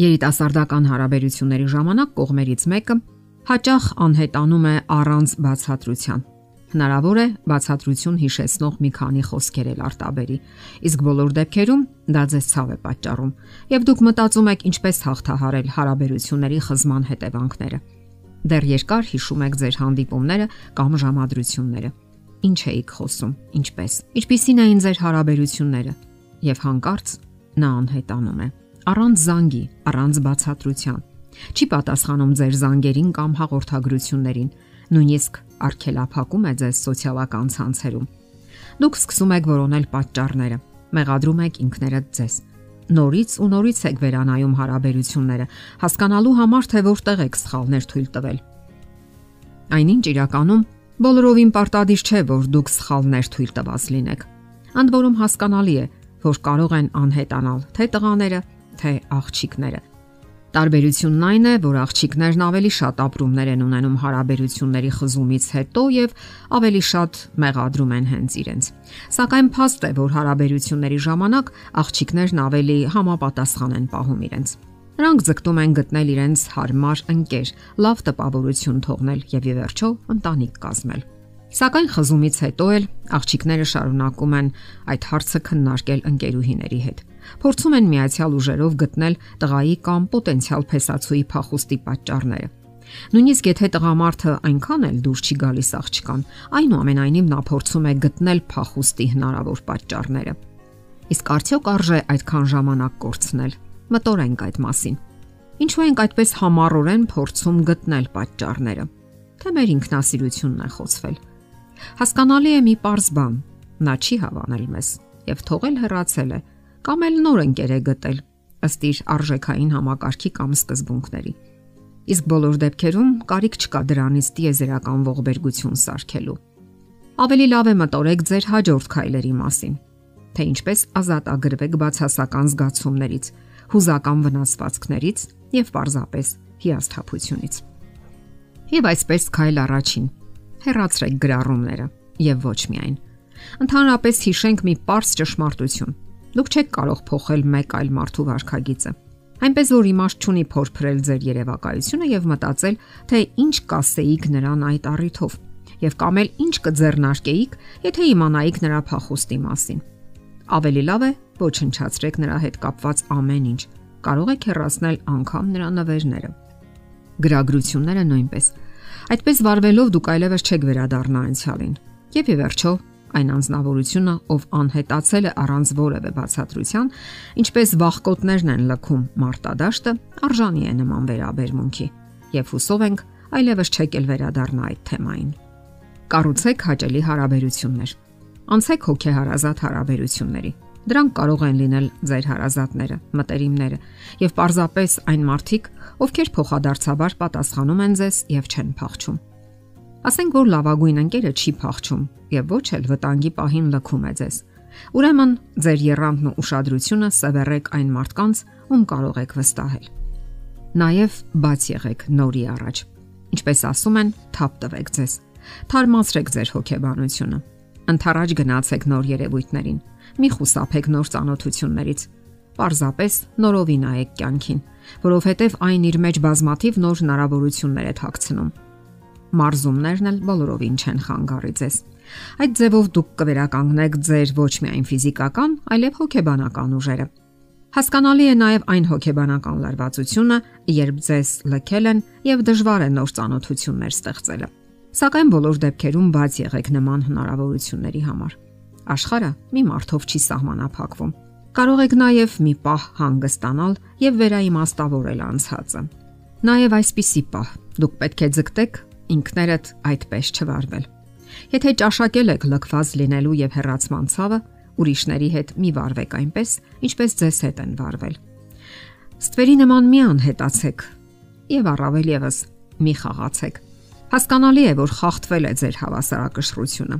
Երիտասարդական հարաբերությունների ժամանակ կողմերից մեկը հաճախ անհետանում է առանց բացատրության։ Հնարավոր է բացատրություն հիշեցնող մի քանի խոսքեր էլ արտաբերի, իսկ բոլոր դեպքերում դա ձեզ ցավ է պատճառում, եւ դուք մտածում եք ինչպես հաղթահարել հարաբերությունների խզման հետևանքները։ Դեռ երկար հիշում եք ձեր հանդիպումները կամ ժամադրությունները։ Ինչ էիք խոսում, ինչպես։ Ինչպիսին էին ձեր հարաբերությունները։ Եվ հանկարծ նա անհետանում է առանց զանգի, առանց բացատրության։ Չի պատասխանում ձեր զանգերին կամ հաղորդագրություններին, նույնիսկ արգելափակում է ձեզ սոցիալական ցանցերում։ Դուք սկսում եք որոնել պատճառները, մեղադրում եք ինքներդ ձեզ։ Նորից ու նորից եք վերանայում հարաբերությունները, հասկանալու համար, թե որտեղ եք սխալներ թույլ տվել։ Այնինչ իրականում բոլորովին պարտադիր չէ, որ դուք սխալներ թույլ տված լինեք։ Ընդ որում հասկանալի է, որ կարող են անհետանալ թե տղաները, թե աղջիկները։ Տարբերությունն այն է, որ աղջիկներն ավելի շատ ապրումներ են ունենում հարաբերությունների խզումից հետո եւ ավելի շատ մեղադրում են հենց իրենց։ Սակայն փաստ է, որ հարաբերությունների ժամանակ աղջիկներն ավելի համապատասխան են պահում իրենց։ Նրանք ձգտում են գտնել իրենց հարմար ընկեր, լավ տպավորություն թողնել եւ ի վերջո ընտանիք կազմել։ Սակայն խզումից հետո էլ աղջիկները շարունակում են այդ հարցը քննարկել ընկերուհիների հետ փորձում են միացյալ ուժերով գտնել տղայի կամ պոտենցիալ փեսացուի փախուստի պատճառները։ Նույնիսկ եթե տղամարդը այնքան էլ դուրս չի գալիս աղջկան, այնուամենայնիվ նա փորձում է գտնել փախուստի հնարավոր պատճառները։ Իսկ արդյոք արժե այդքան ժամանակ կորցնել։ Մտորենք այդ մասին։ Ինչու ենք այդպես համառորեն փորձում գտնել պատճառները։ Թե մեր ինքնասիրությունն է խոցվել։ Հասկանալի է մի པարզ բան. նա չի հավանել մեզ եւ թողել հեռացել է, կամ էլ նոր ընկեր է գտել ըստ իր արժեքային համակարգի կամ սկզբունքների։ Իսկ բոլոր դեպքերում կարիք չկա դրանից տիեզերական ողբերգություն սարքելու։ Ավելի լավ է մտորեք ձեր հաջորդ քայլերի մասին, թե ինչպես ազատ ագրվեք բացասական զգացումներից, հուզական վնասվածքներից եւ պարզապես հիասթափությունից։ Եվ այսպես քայլ առաջին։ Հեռացրեք գրառումները եւ ոչ միայն։ Ընդհանրապես հիշենք մի པարս ճշմարտություն Դուք չեք կարող փոխել մեկ այլ մարդու վարքագիծը։ Այնպես որ իմաստ չունի փորփրել ձեր երևակայությունը եւ մտածել, թե ինչ կասեիք նրան այդ առիթով եւ կամ էլ ինչ կձեռնարկեիք, եթե իմանայիք նրա փախուստի մասին։ Ավելի լավ է ոչնչացրեք նրա հետ կապված ամեն ինչ։ Կարող եք հեռացնել անգամ նրա նվերները։ Գրագրությունները նույնպես։ Այդպես վարվելով դուք այլևս չեք վերադառնա անցյալին։ Եվ ի վերջո այն անznավորությունը, ով անհետացել է առանց որևէ բացատրության, ինչպես վախկոտներն են լքում մարտադաշտը, արժանի է նման վերաբերմունքի։ Եվ հուսով ենք այլևս չեք ել վերադառնա այդ թեմային։ Կառուցեք հաճելի հարաբերություններ։ Անցեք հոգեհարազատ հարաբերությունների։ Դրանք կարող են լինել ձեր հարազատները, մտերիմները եւ պարզապես այն մարդիկ, ովքեր փոխադարձաբար պատասխանում են ձեզ եւ չեն փախչում։ Ասենք որ լավագույն ընկերը չի փախչում եւ ոչ էլ վտանգի պահին լքում է ձեզ։ Ուրեմն ձեր երանդն ու ուշադրությունը սևեռեք այն մարդկանց, ում կարող եք վստահել։ Նաև բաց եղեք նորի առաջ։ Ինչպես ասում են, թափ տվեք ձեզ։ Թարմացրեք ձեր հոգեբանությունը։ Ընթառաջ գնացեք նոր երևույթներին։ Մի խուսափեք նոր ծանոթություններից։ Պարզապես նորովի նայեք կյանքին, որովհետև այն իր մեջ բազմաթիվ նոր հնարավորություններ է թաքցնում մարզումներն էլ բոլորովին չեն խանգարի ձեզ։ Այդ ձևով դուք կվերականգնեք ձեր ոչ միայն ֆիզիկական, այլև հոգեբանական ուժերը։ Հասկանալի է նաև այն հոգեբանական լարվածությունը, երբ ձեզ լքել են եւ դժվար է նոր ճանաչություններ ստեղծելը։ Սակայն բոլոր դեպքերում բաց եղեք նման հնարավորությունների համար։ Աշխարը մի մարդով չի սահմանափակվում։ Կարող եք նաև մի պահ հանգստանալ եւ վերաիմաստավորել անցածը։ Նաև այսպիսի պահ դուք պետք է ձգտեք ինքներդ այդպես չվարվել։ Եթե ճաշակել եք լքված լինելու եւ հեռացման ցավը, ուրիշների հետ մի վարվեք այնպես, ինչպես ձեզ հետ են վարվել։ Ստվերի նման մի անհետացեք եւ առավել եւս մի խաղացեք։ Հասկանալի է, որ խախտվել է ձեր հավասարակշռությունը։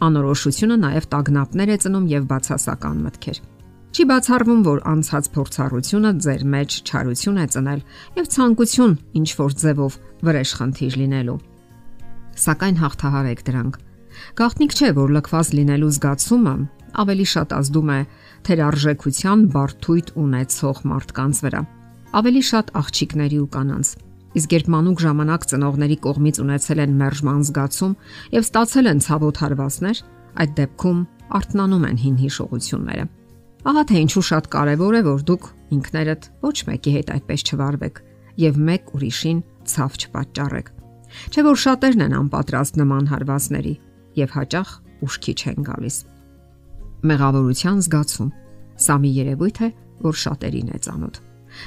Անորոշությունը նաև տագնապներ է ծնում եւ բացասական մտքեր։ Չի բացառվում, որ անցած փորձառությունը ձեր մեջ չարություն է ծնել եւ ցանկություն ինչ որ ձևով վրեժ խնդիր լինելու սակայն հաղթահարեք դրանք։ Գաղտնիք չէ, որ լքված լինելու զգացումը ավելի շատ ազդում է թերարժեքության բարթույթ ունեցող մարդկանց վրա։ ավելի շատ աղջիկների ու կանանց։ Իսկ երբ մանուկ ժամանակ ծնողների կողմից ունեցել են մերժման զգացում եւ ստացել են ցավոտ հարվածներ, այդ դեպքում արթնանում են հին հիշողությունները։ Ահա թե ինչու շատ կարևոր է, որ դուք ինքներդ ոչ մեկի հետ այդպես չվարվեք եւ մեկ ուրիշին ցավ չպատճառեք։ Չէ որ շատերն են անպատրաստ նման հարվածների եւ հաճախ ուշքի չեն գալիս։ Մեղավորության զգացում։ Սա մի երևույթ է, որ շատերին է ծանոթ։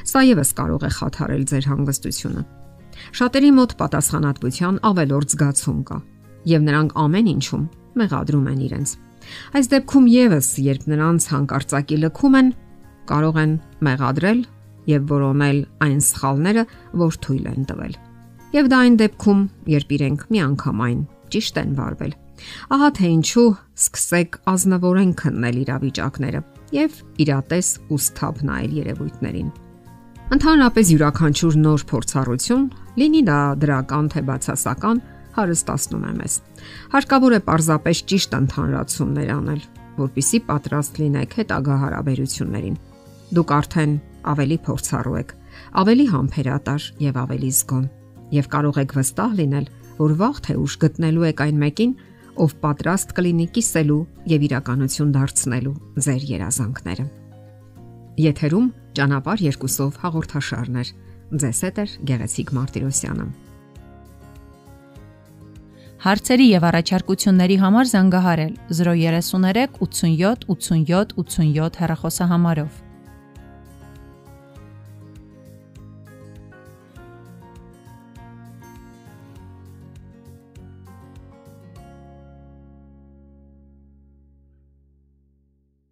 Սա եւս կարող է խաթարել ձեր հանգստությունը։ Շատերի մոտ պատասխանատվության ավելորդ զգացում կա, եւ նրանք ամեն ինչում մեղադրում են իրենց։ Այս դեպքում եւս, երբ նրանց հանկարծակի լքում են, կարող են մեղադրել եւ որոնել այն սխալները, որ թույլ են տվել։ Եվ դա այն դեպքում, երբ իրենք միանգամայն ճիշտ են վարվել։ Ահա թե ինչու սկսեք ազնվորեն քննել իրավիճակները եւ իրատես ու սթափ նայել երևույթներին։ Ընդհանրապես յուրաքանչյուր նոր փորձառություն, լինի դա դրական թե բացասական, հարստացնում է մեզ։ Հարկավոր է պարզապես ճիշտ ընդհանրացումներ անել, որpիսի պատրաստ լինեք հետագա հարաբերություններին։ Դուք արդեն ավելի փորձառու եք, ավելի համբերատար եւ ավելի զգոն, եւ կարող եք վստահ լինել, որ վաղ թե ուշ գտնելու եք այն մեկին, ով պատրաստ կլինի կիսելու եւ իրականություն դարձնելու ձեր երազանքները։ Եթերում ճանապար երկուսով հաղորդաշարներ։ Ձեզ հետ է Գեղեցիկ Մարտիրոսյանը։ Հարցերի եւ առաջարկությունների համար զանգահարել 033 87 87 87 հեռախոսահամարով։